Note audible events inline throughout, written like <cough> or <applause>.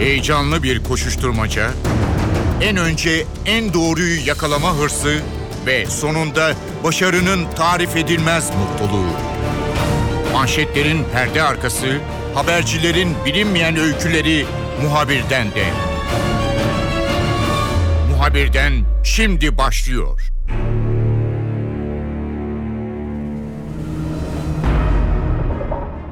Heyecanlı bir koşuşturmaca, en önce en doğruyu yakalama hırsı ve sonunda başarının tarif edilmez mutluluğu. Manşetlerin perde arkası, habercilerin bilinmeyen öyküleri muhabirden de. Muhabirden şimdi başlıyor.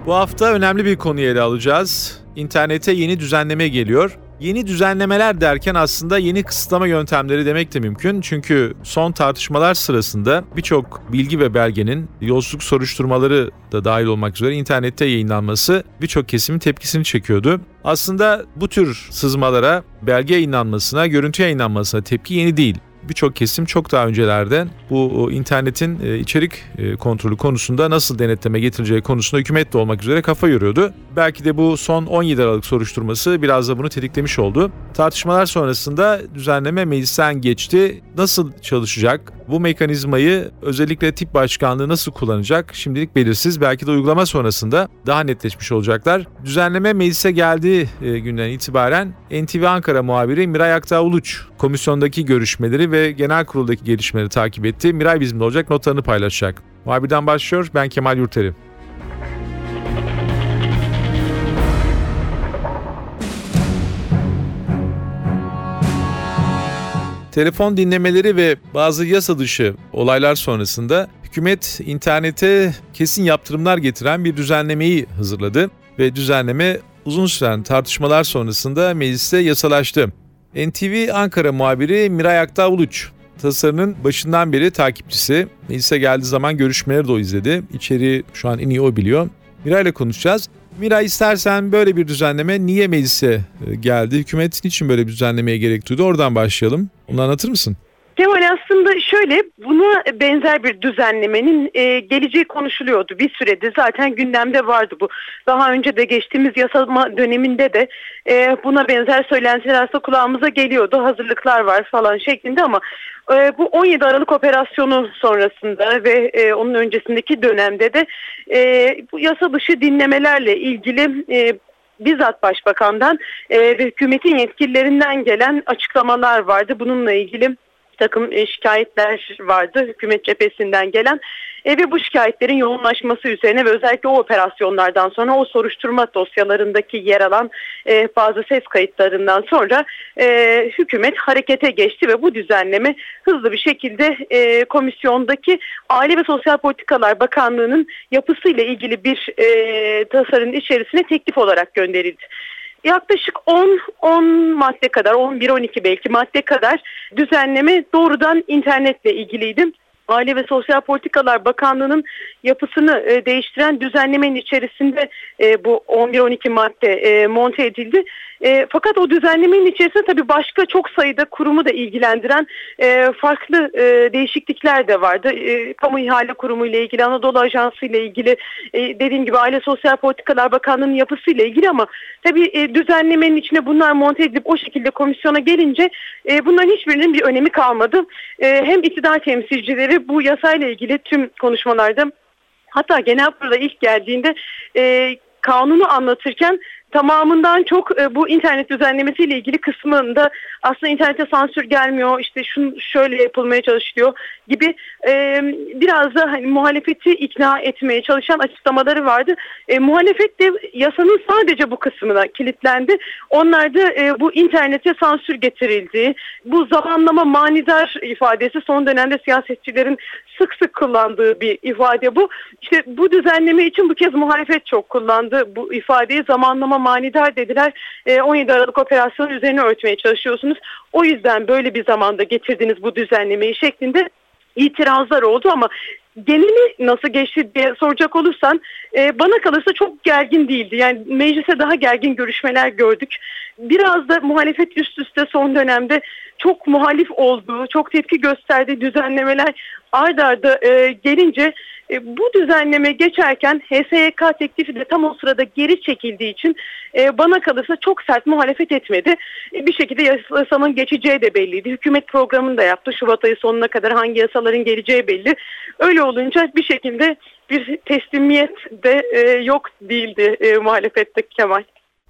Bu hafta önemli bir konuyu ele alacağız. İnternete yeni düzenleme geliyor. Yeni düzenlemeler derken aslında yeni kısıtlama yöntemleri demek de mümkün. Çünkü son tartışmalar sırasında birçok bilgi ve belgenin yolsuzluk soruşturmaları da dahil olmak üzere internette yayınlanması birçok kesimin tepkisini çekiyordu. Aslında bu tür sızmalara, belge yayınlanmasına, görüntü yayınlanmasına tepki yeni değil birçok kesim çok daha öncelerden bu internetin e, içerik e, kontrolü konusunda nasıl denetleme getireceği konusunda hükümet de olmak üzere kafa yoruyordu. Belki de bu son 17 Aralık soruşturması biraz da bunu tetiklemiş oldu. Tartışmalar sonrasında düzenleme meclisten geçti. Nasıl çalışacak? Bu mekanizmayı özellikle tip başkanlığı nasıl kullanacak? Şimdilik belirsiz. Belki de uygulama sonrasında daha netleşmiş olacaklar. Düzenleme meclise geldiği e, günden itibaren NTV Ankara muhabiri Miray Aktağ Uluç komisyondaki görüşmeleri ve genel kuruldaki gelişmeleri takip etti. Miray bizimle olacak notlarını paylaşacak. Muhabirden başlıyor. Ben Kemal Yurteri. Telefon dinlemeleri ve bazı yasa dışı olaylar sonrasında hükümet internete kesin yaptırımlar getiren bir düzenlemeyi hazırladı ve düzenleme uzun süren tartışmalar sonrasında mecliste yasalaştı. NTV Ankara muhabiri Miray Aktağ Uluç tasarının başından beri takipçisi. Meclise geldiği zaman görüşmeleri de o izledi. İçeriği şu an en iyi o biliyor. Miray ile konuşacağız. Miray istersen böyle bir düzenleme niye meclise e, geldi? Hükümet için böyle bir düzenlemeye gerek duydu? Oradan başlayalım. Onu anlatır mısın? Kemal aslında şöyle buna benzer bir düzenlemenin e, geleceği konuşuluyordu. Bir süredir zaten gündemde vardı bu. Daha önce de geçtiğimiz yasama döneminde de e, buna benzer söylentiler aslında kulağımıza geliyordu. Hazırlıklar var falan şeklinde ama e, bu 17 Aralık operasyonu sonrasında ve e, onun öncesindeki dönemde de e, bu yasa dışı dinlemelerle ilgili e, bizzat başbakandan ve hükümetin yetkililerinden gelen açıklamalar vardı. Bununla ilgili takım e, şikayetler vardı hükümet cephesinden gelen. E, ve bu şikayetlerin yoğunlaşması üzerine ve özellikle o operasyonlardan sonra o soruşturma dosyalarındaki yer alan e, bazı ses kayıtlarından sonra e, hükümet harekete geçti ve bu düzenleme hızlı bir şekilde e, komisyondaki Aile ve Sosyal Politikalar Bakanlığı'nın yapısıyla ilgili bir e, tasarının içerisine teklif olarak gönderildi yaklaşık 10 10 madde kadar 11 12 belki madde kadar düzenleme doğrudan internetle ilgiliydi. Aile ve Sosyal Politikalar Bakanlığı'nın yapısını e, değiştiren düzenlemenin içerisinde e, bu 11-12 madde e, monte edildi. E, fakat o düzenlemenin içerisinde tabii başka çok sayıda kurumu da ilgilendiren e, farklı e, değişiklikler de vardı. E, Kamu İhale Kurumu ile ilgili, Anadolu Ajansı ile ilgili, e, dediğim gibi Aile Sosyal Politikalar Bakanlığı'nın yapısı ile ilgili ama tabii e, düzenlemenin içine bunlar monte edilip o şekilde komisyona gelince e, bunların hiçbirinin bir önemi kalmadı. E, hem iktidar temsilcileri bu yasayla ilgili tüm konuşmalarda hatta genel kurula ilk geldiğinde e, kanunu anlatırken tamamından çok e, bu internet düzenlemesiyle ilgili kısmında aslında internete sansür gelmiyor işte şunu şöyle yapılmaya çalışılıyor gibi e, biraz da hani muhalefeti ikna etmeye çalışan açıklamaları vardı. E, muhalefet de yasanın sadece bu kısmına kilitlendi. Onlar da e, bu internete sansür getirildiği, bu zamanlama manidar ifadesi son dönemde siyasetçilerin sık sık kullandığı bir ifade bu. İşte bu düzenleme için bu kez muhalefet çok kullandı bu ifadeyi zamanlama manidar dediler. E, 17 Aralık operasyonu üzerine örtmeye çalışıyorsunuz. O yüzden böyle bir zamanda getirdiniz bu düzenlemeyi şeklinde itirazlar oldu ama geneli nasıl geçti diye soracak olursan e, bana kalırsa çok gergin değildi. Yani meclise daha gergin görüşmeler gördük. Biraz da muhalefet üst üste son dönemde çok muhalif olduğu, çok tepki gösterdiği düzenlemeler ard arda e, gelince e, bu düzenleme geçerken HSYK teklifi de tam o sırada geri çekildiği için e, bana kalırsa çok sert muhalefet etmedi. E, bir şekilde yasanın geçeceği de belliydi. Hükümet programını da yaptı. Şubat ayı sonuna kadar hangi yasaların geleceği belli. Öyle olunca bir şekilde bir teslimiyet de e, yok değildi e, muhalefette Kemal.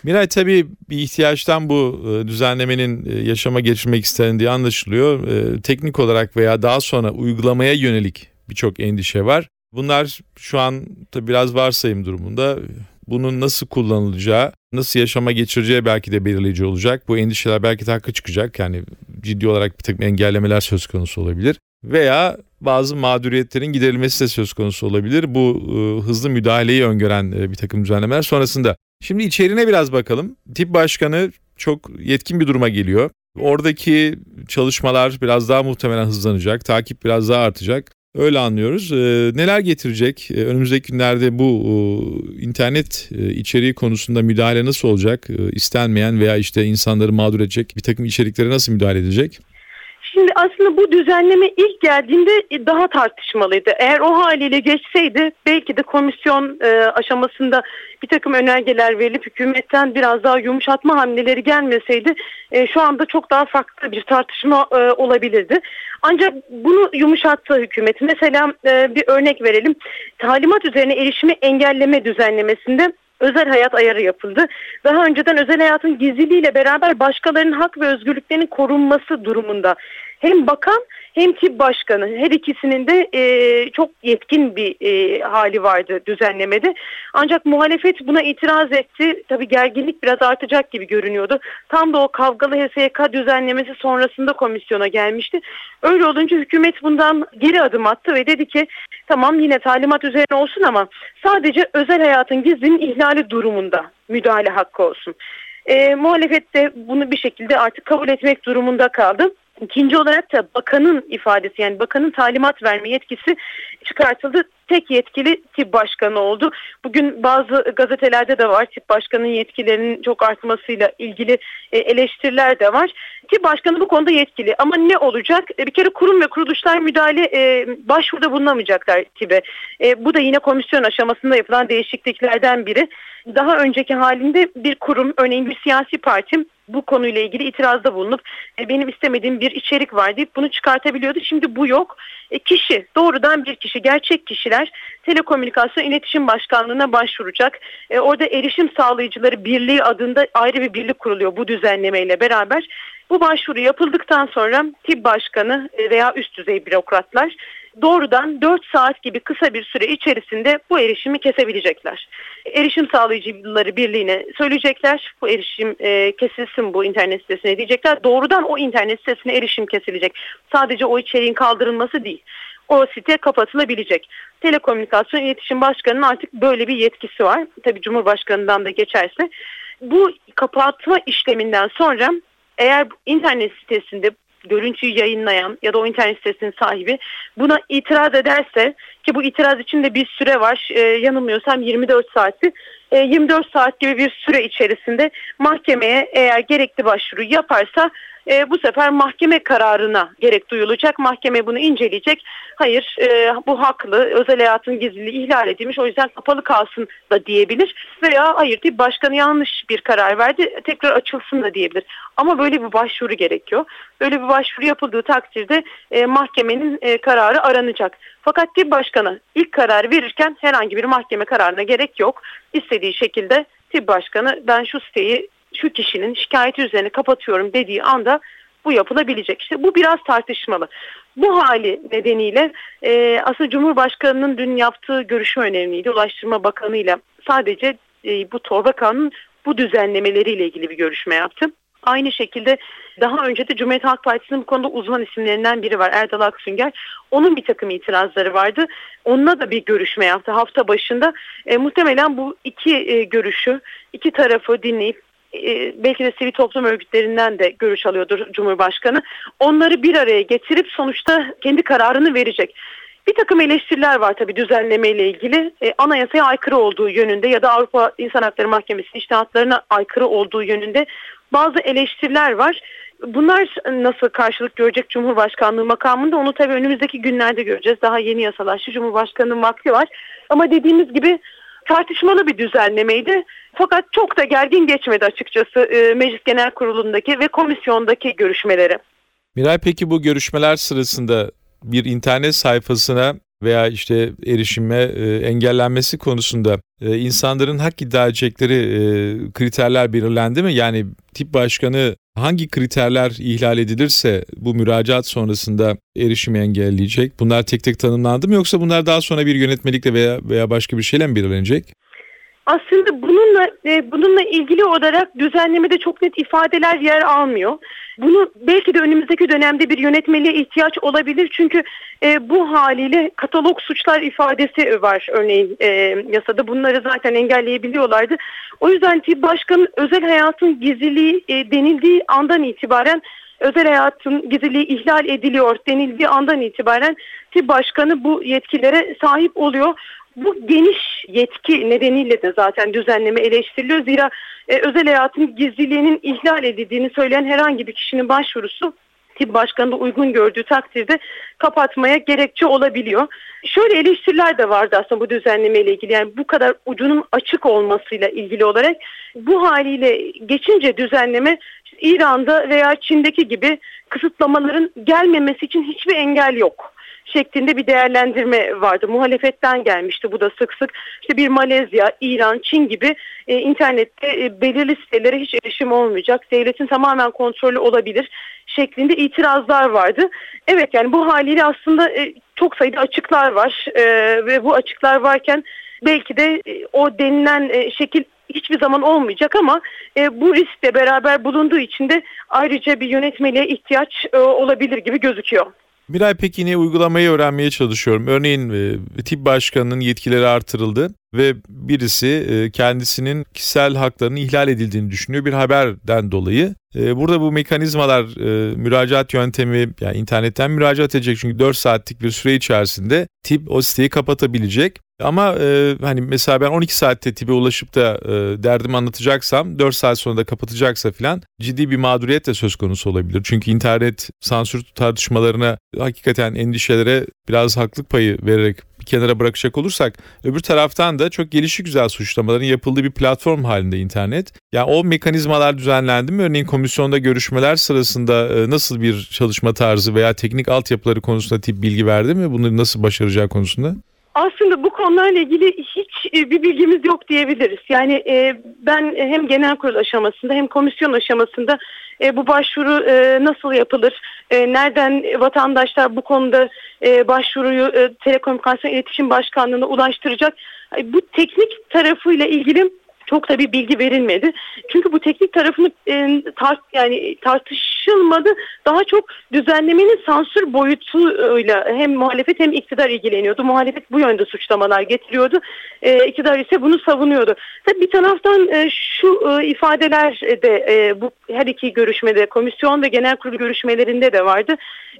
Miray tabii bir ihtiyaçtan bu e, düzenlemenin e, yaşama geçirmek istendiği anlaşılıyor. E, teknik olarak veya daha sonra uygulamaya yönelik birçok endişe var. Bunlar şu an tabii biraz varsayım durumunda. Bunun nasıl kullanılacağı, nasıl yaşama geçireceği belki de belirleyici olacak. Bu endişeler belki de haklı çıkacak. Yani ciddi olarak bir takım engellemeler söz konusu olabilir. Veya bazı mağduriyetlerin giderilmesi de söz konusu olabilir. Bu e, hızlı müdahaleyi öngören e, bir takım düzenlemeler sonrasında. Şimdi içeriğine biraz bakalım. Tip başkanı çok yetkin bir duruma geliyor. Oradaki çalışmalar biraz daha muhtemelen hızlanacak. Takip biraz daha artacak. Öyle anlıyoruz. Ee, neler getirecek? Ee, önümüzdeki günlerde bu e, internet e, içeriği konusunda müdahale nasıl olacak? Ee, istenmeyen veya işte insanları mağdur edecek bir takım içeriklere nasıl müdahale edecek? Şimdi aslında bu düzenleme ilk geldiğinde daha tartışmalıydı. Eğer o haliyle geçseydi belki de komisyon e, aşamasında bir takım önergeler verilip hükümetten biraz daha yumuşatma hamleleri gelmeseydi e, şu anda çok daha farklı bir tartışma e, olabilirdi. Ancak bunu yumuşattı hükümet. Mesela e, bir örnek verelim. Talimat üzerine erişimi engelleme düzenlemesinde özel hayat ayarı yapıldı. Daha önceden özel hayatın gizliliğiyle beraber başkalarının hak ve özgürlüklerinin korunması durumunda hem bakan hem tip başkanı her ikisinin de e, çok yetkin bir e, hali vardı düzenlemede. Ancak muhalefet buna itiraz etti. Tabi gerginlik biraz artacak gibi görünüyordu. Tam da o kavgalı HSYK düzenlemesi sonrasında komisyona gelmişti. Öyle olunca hükümet bundan geri adım attı ve dedi ki tamam yine talimat üzerine olsun ama sadece özel hayatın gizlinin ihlali durumunda müdahale hakkı olsun. E, muhalefet de bunu bir şekilde artık kabul etmek durumunda kaldı. İkinci olarak da bakanın ifadesi yani bakanın talimat verme yetkisi çıkartıldı. Tek yetkili tip başkanı oldu. Bugün bazı gazetelerde de var tip başkanın yetkilerinin çok artmasıyla ilgili e, eleştiriler de var. Tip başkanı bu konuda yetkili ama ne olacak? E, bir kere kurum ve kuruluşlar müdahale e, başvuruda bulunamayacaklar TİB'e. Bu da yine komisyon aşamasında yapılan değişikliklerden biri. Daha önceki halinde bir kurum örneğin bir siyasi parti bu konuyla ilgili itirazda bulunup benim istemediğim bir içerik var deyip bunu çıkartabiliyordu. Şimdi bu yok. E, kişi doğrudan bir kişi gerçek kişiler Telekomünikasyon İletişim Başkanlığı'na başvuracak. E, orada erişim sağlayıcıları birliği adında ayrı bir birlik kuruluyor bu düzenlemeyle beraber. Bu başvuru yapıldıktan sonra tip başkanı e, veya üst düzey bürokratlar doğrudan 4 saat gibi kısa bir süre içerisinde bu erişimi kesebilecekler. Erişim sağlayıcıları birliğine söyleyecekler. Bu erişim e, kesilsin bu internet sitesine diyecekler. Doğrudan o internet sitesine erişim kesilecek. Sadece o içeriğin kaldırılması değil. O site kapatılabilecek. Telekomünikasyon İletişim Başkanı'nın artık böyle bir yetkisi var. Tabii Cumhurbaşkanı'ndan da geçerse. Bu kapatma işleminden sonra eğer internet sitesinde görüntüyü yayınlayan ya da o internet sitesinin sahibi buna itiraz ederse ki bu itiraz için de bir süre var e, yanılmıyorsam 24 saati e, 24 saat gibi bir süre içerisinde mahkemeye eğer gerekli başvuru yaparsa e, bu sefer mahkeme kararına gerek duyulacak. Mahkeme bunu inceleyecek. Hayır e, bu haklı özel hayatın gizliliği ihlal edilmiş o yüzden kapalı kalsın da diyebilir. Veya hayır değil başkanı yanlış bir karar verdi tekrar açılsın da diyebilir. Ama böyle bir başvuru gerekiyor. Böyle bir başvuru yapıldığı takdirde e, mahkemenin e, kararı aranacak. Fakat tip başkanı ilk karar verirken herhangi bir mahkeme kararına gerek yok. İstediği şekilde tip başkanı ben şu siteyi şu kişinin şikayeti üzerine kapatıyorum dediği anda bu yapılabilecek. İşte bu biraz tartışmalı. Bu hali nedeniyle e, aslında Cumhurbaşkanı'nın dün yaptığı görüşme önemliydi. Ulaştırma Bakanı ile sadece e, bu torba kanunun bu düzenlemeleriyle ilgili bir görüşme yaptı. Aynı şekilde daha önce de Cumhuriyet Halk Partisi'nin bu konuda uzman isimlerinden biri var Erdal Aksünger. Onun bir takım itirazları vardı. Onunla da bir görüşme yaptı hafta başında. E, muhtemelen bu iki e, görüşü, iki tarafı dinleyip e, belki de sivil toplum örgütlerinden de görüş alıyordur Cumhurbaşkanı. Onları bir araya getirip sonuçta kendi kararını verecek. Bir takım eleştiriler var tabii düzenleme ile ilgili. E, anayasaya aykırı olduğu yönünde ya da Avrupa İnsan Hakları Mahkemesi'nin iştihatlarına aykırı olduğu yönünde bazı eleştiriler var. Bunlar nasıl karşılık görecek Cumhurbaşkanlığı makamında onu tabii önümüzdeki günlerde göreceğiz. Daha yeni yasalaştı. Cumhurbaşkanının vakti var. Ama dediğimiz gibi tartışmalı bir düzenlemeydi. Fakat çok da gergin geçmedi açıkçası e, Meclis Genel Kurulu'ndaki ve komisyondaki görüşmeleri. Miray peki bu görüşmeler sırasında bir internet sayfasına veya işte erişime e, engellenmesi konusunda e, insanların hak iddia edecekleri e, kriterler belirlendi mi? Yani tip başkanı hangi kriterler ihlal edilirse bu müracaat sonrasında erişimi engelleyecek? Bunlar tek tek tanımlandı mı yoksa bunlar daha sonra bir yönetmelikle veya veya başka bir şeyle mi belirlenecek? Aslında bununla e, bununla ilgili olarak düzenlemede çok net ifadeler yer almıyor. Bunu belki de önümüzdeki dönemde bir yönetmeliğe ihtiyaç olabilir. Çünkü e, bu haliyle katalog suçlar ifadesi var örneğin e, yasada. Bunları zaten engelleyebiliyorlardı. O yüzden ki başkanın özel hayatın gizliliği e, denildiği andan itibaren özel hayatın gizliliği ihlal ediliyor denildiği andan itibaren ki başkanı bu yetkilere sahip oluyor. Bu geniş yetki nedeniyle de zaten düzenleme eleştiriliyor. Zira e, özel hayatın gizliliğinin ihlal edildiğini söyleyen herhangi bir kişinin başvurusu tip başkanı uygun gördüğü takdirde kapatmaya gerekçe olabiliyor. Şöyle eleştiriler de vardı aslında bu düzenleme ile ilgili. Yani bu kadar ucunun açık olmasıyla ilgili olarak bu haliyle geçince düzenleme İran'da veya Çin'deki gibi kısıtlamaların gelmemesi için hiçbir engel yok şeklinde bir değerlendirme vardı. Muhalefetten gelmişti bu da sık sık. İşte bir Malezya, İran, Çin gibi e, internette e, belirli sitelere hiç erişim olmayacak. Devletin tamamen kontrolü olabilir şeklinde itirazlar vardı. Evet yani bu haliyle aslında e, çok sayıda açıklar var e, ve bu açıklar varken belki de e, o denilen e, şekil hiçbir zaman olmayacak ama e, bu riskle beraber bulunduğu için de ayrıca bir yönetmeliğe ihtiyaç e, olabilir gibi gözüküyor. Miray pek yine uygulamayı öğrenmeye çalışıyorum. Örneğin e, tip başkanının yetkileri artırıldı ve birisi e, kendisinin kişisel haklarının ihlal edildiğini düşünüyor bir haberden dolayı. E, burada bu mekanizmalar e, müracaat yöntemi yani internetten müracaat edecek çünkü 4 saatlik bir süre içerisinde tip o siteyi kapatabilecek. Ama e, hani mesela ben 12 saatte tipe ulaşıp da e, derdimi anlatacaksam 4 saat sonra da kapatacaksa filan ciddi bir mağduriyet de söz konusu olabilir. Çünkü internet sansür tartışmalarına hakikaten endişelere biraz haklık payı vererek kenara bırakacak olursak öbür taraftan da çok gelişi güzel suçlamaların yapıldığı bir platform halinde internet. Yani o mekanizmalar düzenlendi mi? Örneğin komisyonda görüşmeler sırasında e, nasıl bir çalışma tarzı veya teknik altyapıları konusunda tip bilgi verdi mi? Bunları nasıl başaracağı konusunda? Aslında bu konularla ilgili hiç e, bir bilgimiz yok diyebiliriz. Yani e, ben hem genel kurul aşamasında hem komisyon aşamasında e, bu başvuru nasıl yapılır, nereden vatandaşlar bu konuda başvuruyu Telekomünikasyon İletişim Başkanlığı'na ulaştıracak. Bu teknik tarafıyla ilgili çok da bir bilgi verilmedi. Çünkü bu teknik tarafını e, tart yani tartışılmadı. Daha çok düzenlemenin sansür boyutuyla hem muhalefet hem iktidar ilgileniyordu. Muhalefet bu yönde suçlamalar getiriyordu. E, iktidar ise bunu savunuyordu. Tabii bir taraftan e, şu e, ifadeler de e, bu her iki görüşmede komisyon ve genel kurul görüşmelerinde de vardı.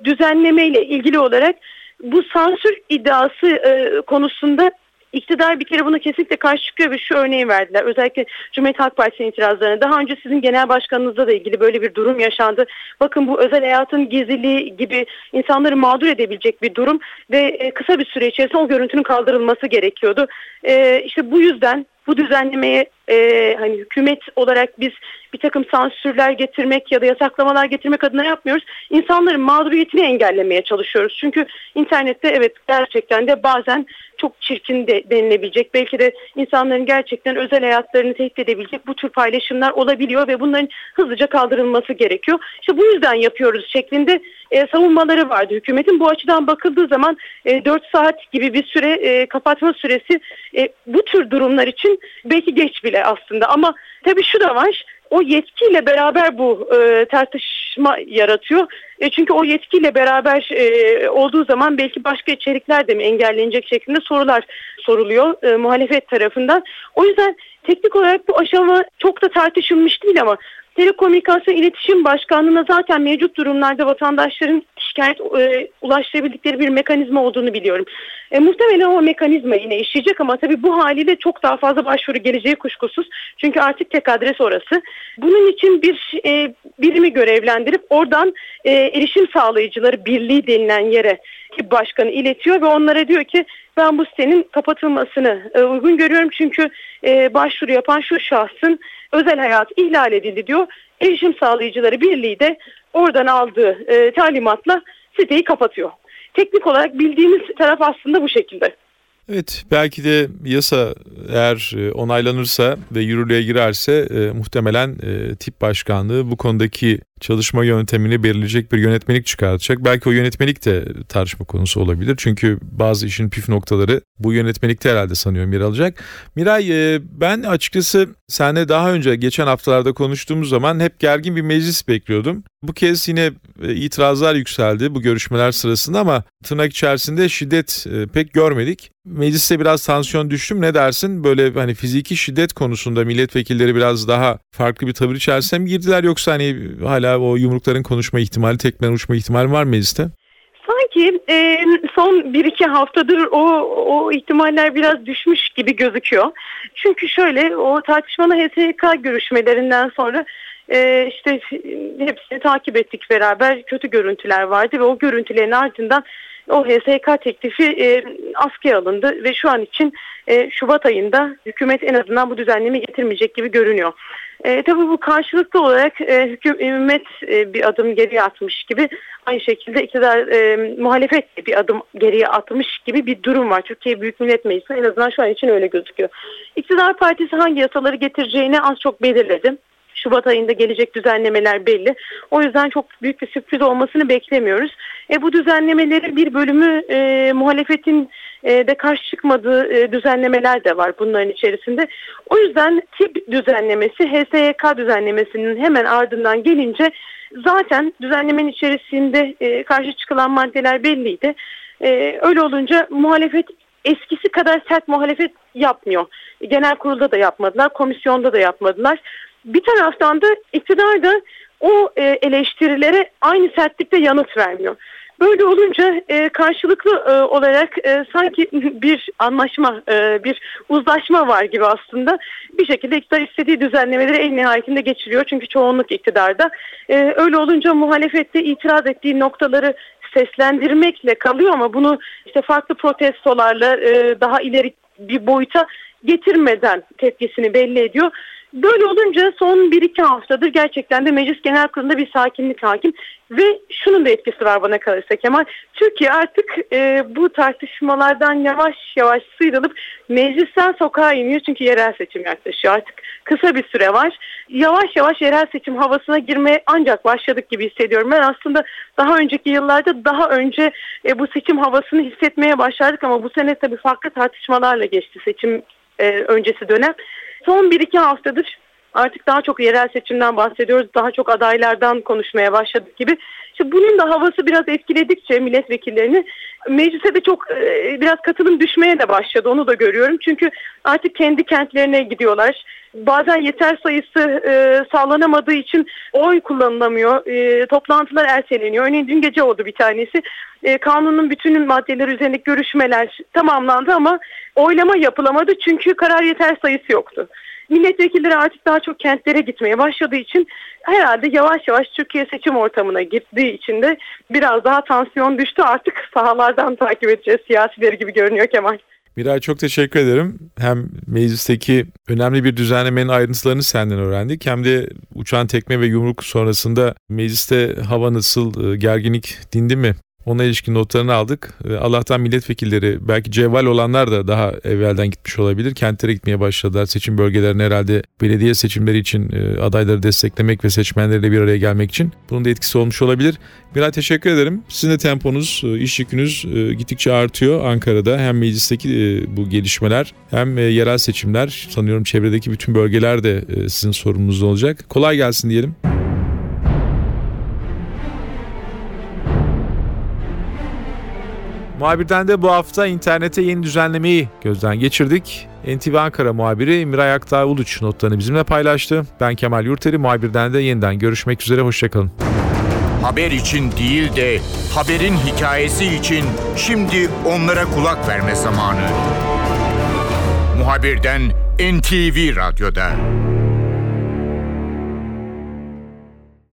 Düzenlemeyle ilgili olarak bu sansür iddiası e, konusunda İktidar bir kere buna kesinlikle karşı çıkıyor ve şu örneği verdiler. Özellikle Cumhuriyet Halk Partisi'nin itirazlarına. Daha önce sizin genel başkanınızla da ilgili böyle bir durum yaşandı. Bakın bu özel hayatın gizliliği gibi insanları mağdur edebilecek bir durum ve e, kısa bir süre içerisinde o görüntünün kaldırılması gerekiyordu. E, işte bu yüzden bu düzenlemeye e, hani hükümet olarak biz bir takım sansürler getirmek ya da yasaklamalar getirmek adına yapmıyoruz. İnsanların mağduriyetini engellemeye çalışıyoruz. Çünkü internette evet gerçekten de bazen çok çirkin de denilebilecek. Belki de insanların gerçekten özel hayatlarını tehdit edebilecek bu tür paylaşımlar olabiliyor ve bunların hızlıca kaldırılması gerekiyor. İşte bu yüzden yapıyoruz şeklinde e, savunmaları vardı hükümetin. Bu açıdan bakıldığı zaman e, 4 saat gibi bir süre e, kapatma süresi e, bu tür durumlar için belki geç bile aslında ama tabii şu da var o yetkiyle beraber bu e, tartışma yaratıyor. E, çünkü o yetkiyle beraber e, olduğu zaman belki başka içerikler de mi engellenecek şeklinde sorular soruluyor e, muhalefet tarafından. O yüzden teknik olarak bu aşama çok da tartışılmış değil ama Telekomünikasyon İletişim Başkanlığı'na zaten mevcut durumlarda vatandaşların şikayet e, ulaştırabildikleri bir mekanizma olduğunu biliyorum. E, muhtemelen o mekanizma yine işleyecek ama tabii bu haliyle çok daha fazla başvuru geleceği kuşkusuz. Çünkü artık tek adres orası. Bunun için bir e, birimi görevlendirip oradan e, erişim sağlayıcıları birliği denilen yere başkanı iletiyor ve onlara diyor ki ben bu sitenin kapatılmasını e, uygun görüyorum çünkü e, başvuru yapan şu şahsın özel hayat ihlal edildi diyor. Erişim sağlayıcıları birliği de oradan aldığı e, talimatla siteyi kapatıyor. teknik olarak bildiğimiz taraf aslında bu şekilde. Evet belki de yasa eğer e, onaylanırsa ve yürürlüğe girerse e, muhtemelen e, tip başkanlığı bu konudaki çalışma yöntemini belirleyecek bir yönetmelik çıkartacak. Belki o yönetmelik de tartışma konusu olabilir. Çünkü bazı işin püf noktaları bu yönetmelikte herhalde sanıyorum yer alacak. Miray e, ben açıkçası seninle daha önce geçen haftalarda konuştuğumuz zaman hep gergin bir meclis bekliyordum. Bu kez yine e, itirazlar yükseldi bu görüşmeler sırasında ama tırnak içerisinde şiddet e, pek görmedik. Mecliste biraz tansiyon düştüm ne dersin? Böyle hani fiziki şiddet konusunda milletvekilleri biraz daha farklı bir tavır içerisine mi girdiler yoksa hani hala o yumrukların konuşma ihtimali, tekmen uçma ihtimali var mecliste? Sanki e, son bir iki haftadır o, o ihtimaller biraz düşmüş gibi gözüküyor. Çünkü şöyle o tartışmalı HSK görüşmelerinden sonra e, işte hepsini takip ettik beraber kötü görüntüler vardı ve o görüntülerin ardından o HSK teklifi e, askıya alındı ve şu an için e, Şubat ayında hükümet en azından bu düzenleme getirmeyecek gibi görünüyor. E, tabii bu karşılıklı olarak e, hükümet e, bir adım geriye atmış gibi aynı şekilde iktidar e, muhalefet bir adım geriye atmış gibi bir durum var. Türkiye Büyük Millet Meclisi en azından şu an için öyle gözüküyor. İktidar partisi hangi yasaları getireceğini az çok belirledi. Şubat ayında gelecek düzenlemeler belli. O yüzden çok büyük bir sürpriz olmasını beklemiyoruz. E, bu düzenlemelerin bir bölümü e, muhalefetin e, de karşı çıkmadığı e, düzenlemeler de var bunların içerisinde. O yüzden tip düzenlemesi HSYK düzenlemesinin hemen ardından gelince zaten düzenlemenin içerisinde e, karşı çıkılan maddeler belliydi. E, öyle olunca muhalefet eskisi kadar sert muhalefet yapmıyor. Genel kurulda da yapmadılar, komisyonda da yapmadılar bir taraftan da iktidar da o e, eleştirilere aynı sertlikte yanıt vermiyor. Böyle olunca e, karşılıklı e, olarak e, sanki <laughs> bir anlaşma, e, bir uzlaşma var gibi aslında. Bir şekilde iktidar istediği düzenlemeleri en nihayetinde geçiriyor. Çünkü çoğunluk iktidarda. E, öyle olunca muhalefette itiraz ettiği noktaları seslendirmekle kalıyor ama bunu işte farklı protestolarla e, daha ileri bir boyuta getirmeden tepkisini belli ediyor. Böyle olunca son 1-2 haftadır gerçekten de Meclis Genel Kurulu'nda bir sakinlik hakim ve şunun da etkisi var bana kalırsa Kemal. Türkiye artık e, bu tartışmalardan yavaş yavaş sıyrılıp meclisten sokağa iniyor çünkü yerel seçim yaklaşıyor. Artık kısa bir süre var. Yavaş yavaş yerel seçim havasına girmeye ancak başladık gibi hissediyorum. Ben aslında daha önceki yıllarda daha önce e, bu seçim havasını hissetmeye başladık ama bu sene tabii farklı tartışmalarla geçti seçim e, öncesi dönem. Son bir iki haftadır artık daha çok yerel seçimden bahsediyoruz. Daha çok adaylardan konuşmaya başladık gibi. İşte bunun da havası biraz etkiledikçe milletvekillerini meclise de çok e, biraz katılım düşmeye de başladı. Onu da görüyorum. Çünkü artık kendi kentlerine gidiyorlar. Bazen yeter sayısı e, sağlanamadığı için oy kullanılamıyor. E, toplantılar erteleniyor. Örneğin dün gece oldu bir tanesi. E, kanunun bütün maddeleri üzerindeki görüşmeler tamamlandı ama oylama yapılamadı çünkü karar yeter sayısı yoktu milletvekilleri artık daha çok kentlere gitmeye başladığı için herhalde yavaş yavaş Türkiye seçim ortamına gittiği için de biraz daha tansiyon düştü. Artık sahalardan takip edeceğiz siyasileri gibi görünüyor Kemal. Miray çok teşekkür ederim. Hem meclisteki önemli bir düzenlemenin ayrıntılarını senden öğrendik. Hem de uçan tekme ve yumruk sonrasında mecliste hava nasıl, gerginlik dindi mi ona ilişkin notlarını aldık. Allah'tan milletvekilleri belki cevval olanlar da daha evvelden gitmiş olabilir. Kentlere gitmeye başladılar. Seçim bölgelerine herhalde belediye seçimleri için e, adayları desteklemek ve seçmenlerle bir araya gelmek için. Bunun da etkisi olmuş olabilir. Miray teşekkür ederim. Sizin de temponuz, e, iş yükünüz e, gittikçe artıyor Ankara'da. Hem meclisteki bu gelişmeler hem yerel seçimler. Sanıyorum çevredeki bütün bölgeler de sizin sorumlunuz olacak. Kolay gelsin diyelim. Muhabirden de bu hafta internete yeni düzenlemeyi gözden geçirdik. NTV Ankara muhabiri Miray Aktağ Uluç notlarını bizimle paylaştı. Ben Kemal Yurteri, muhabirden de yeniden görüşmek üzere, hoşçakalın. Haber için değil de haberin hikayesi için şimdi onlara kulak verme zamanı. Muhabirden NTV Radyo'da.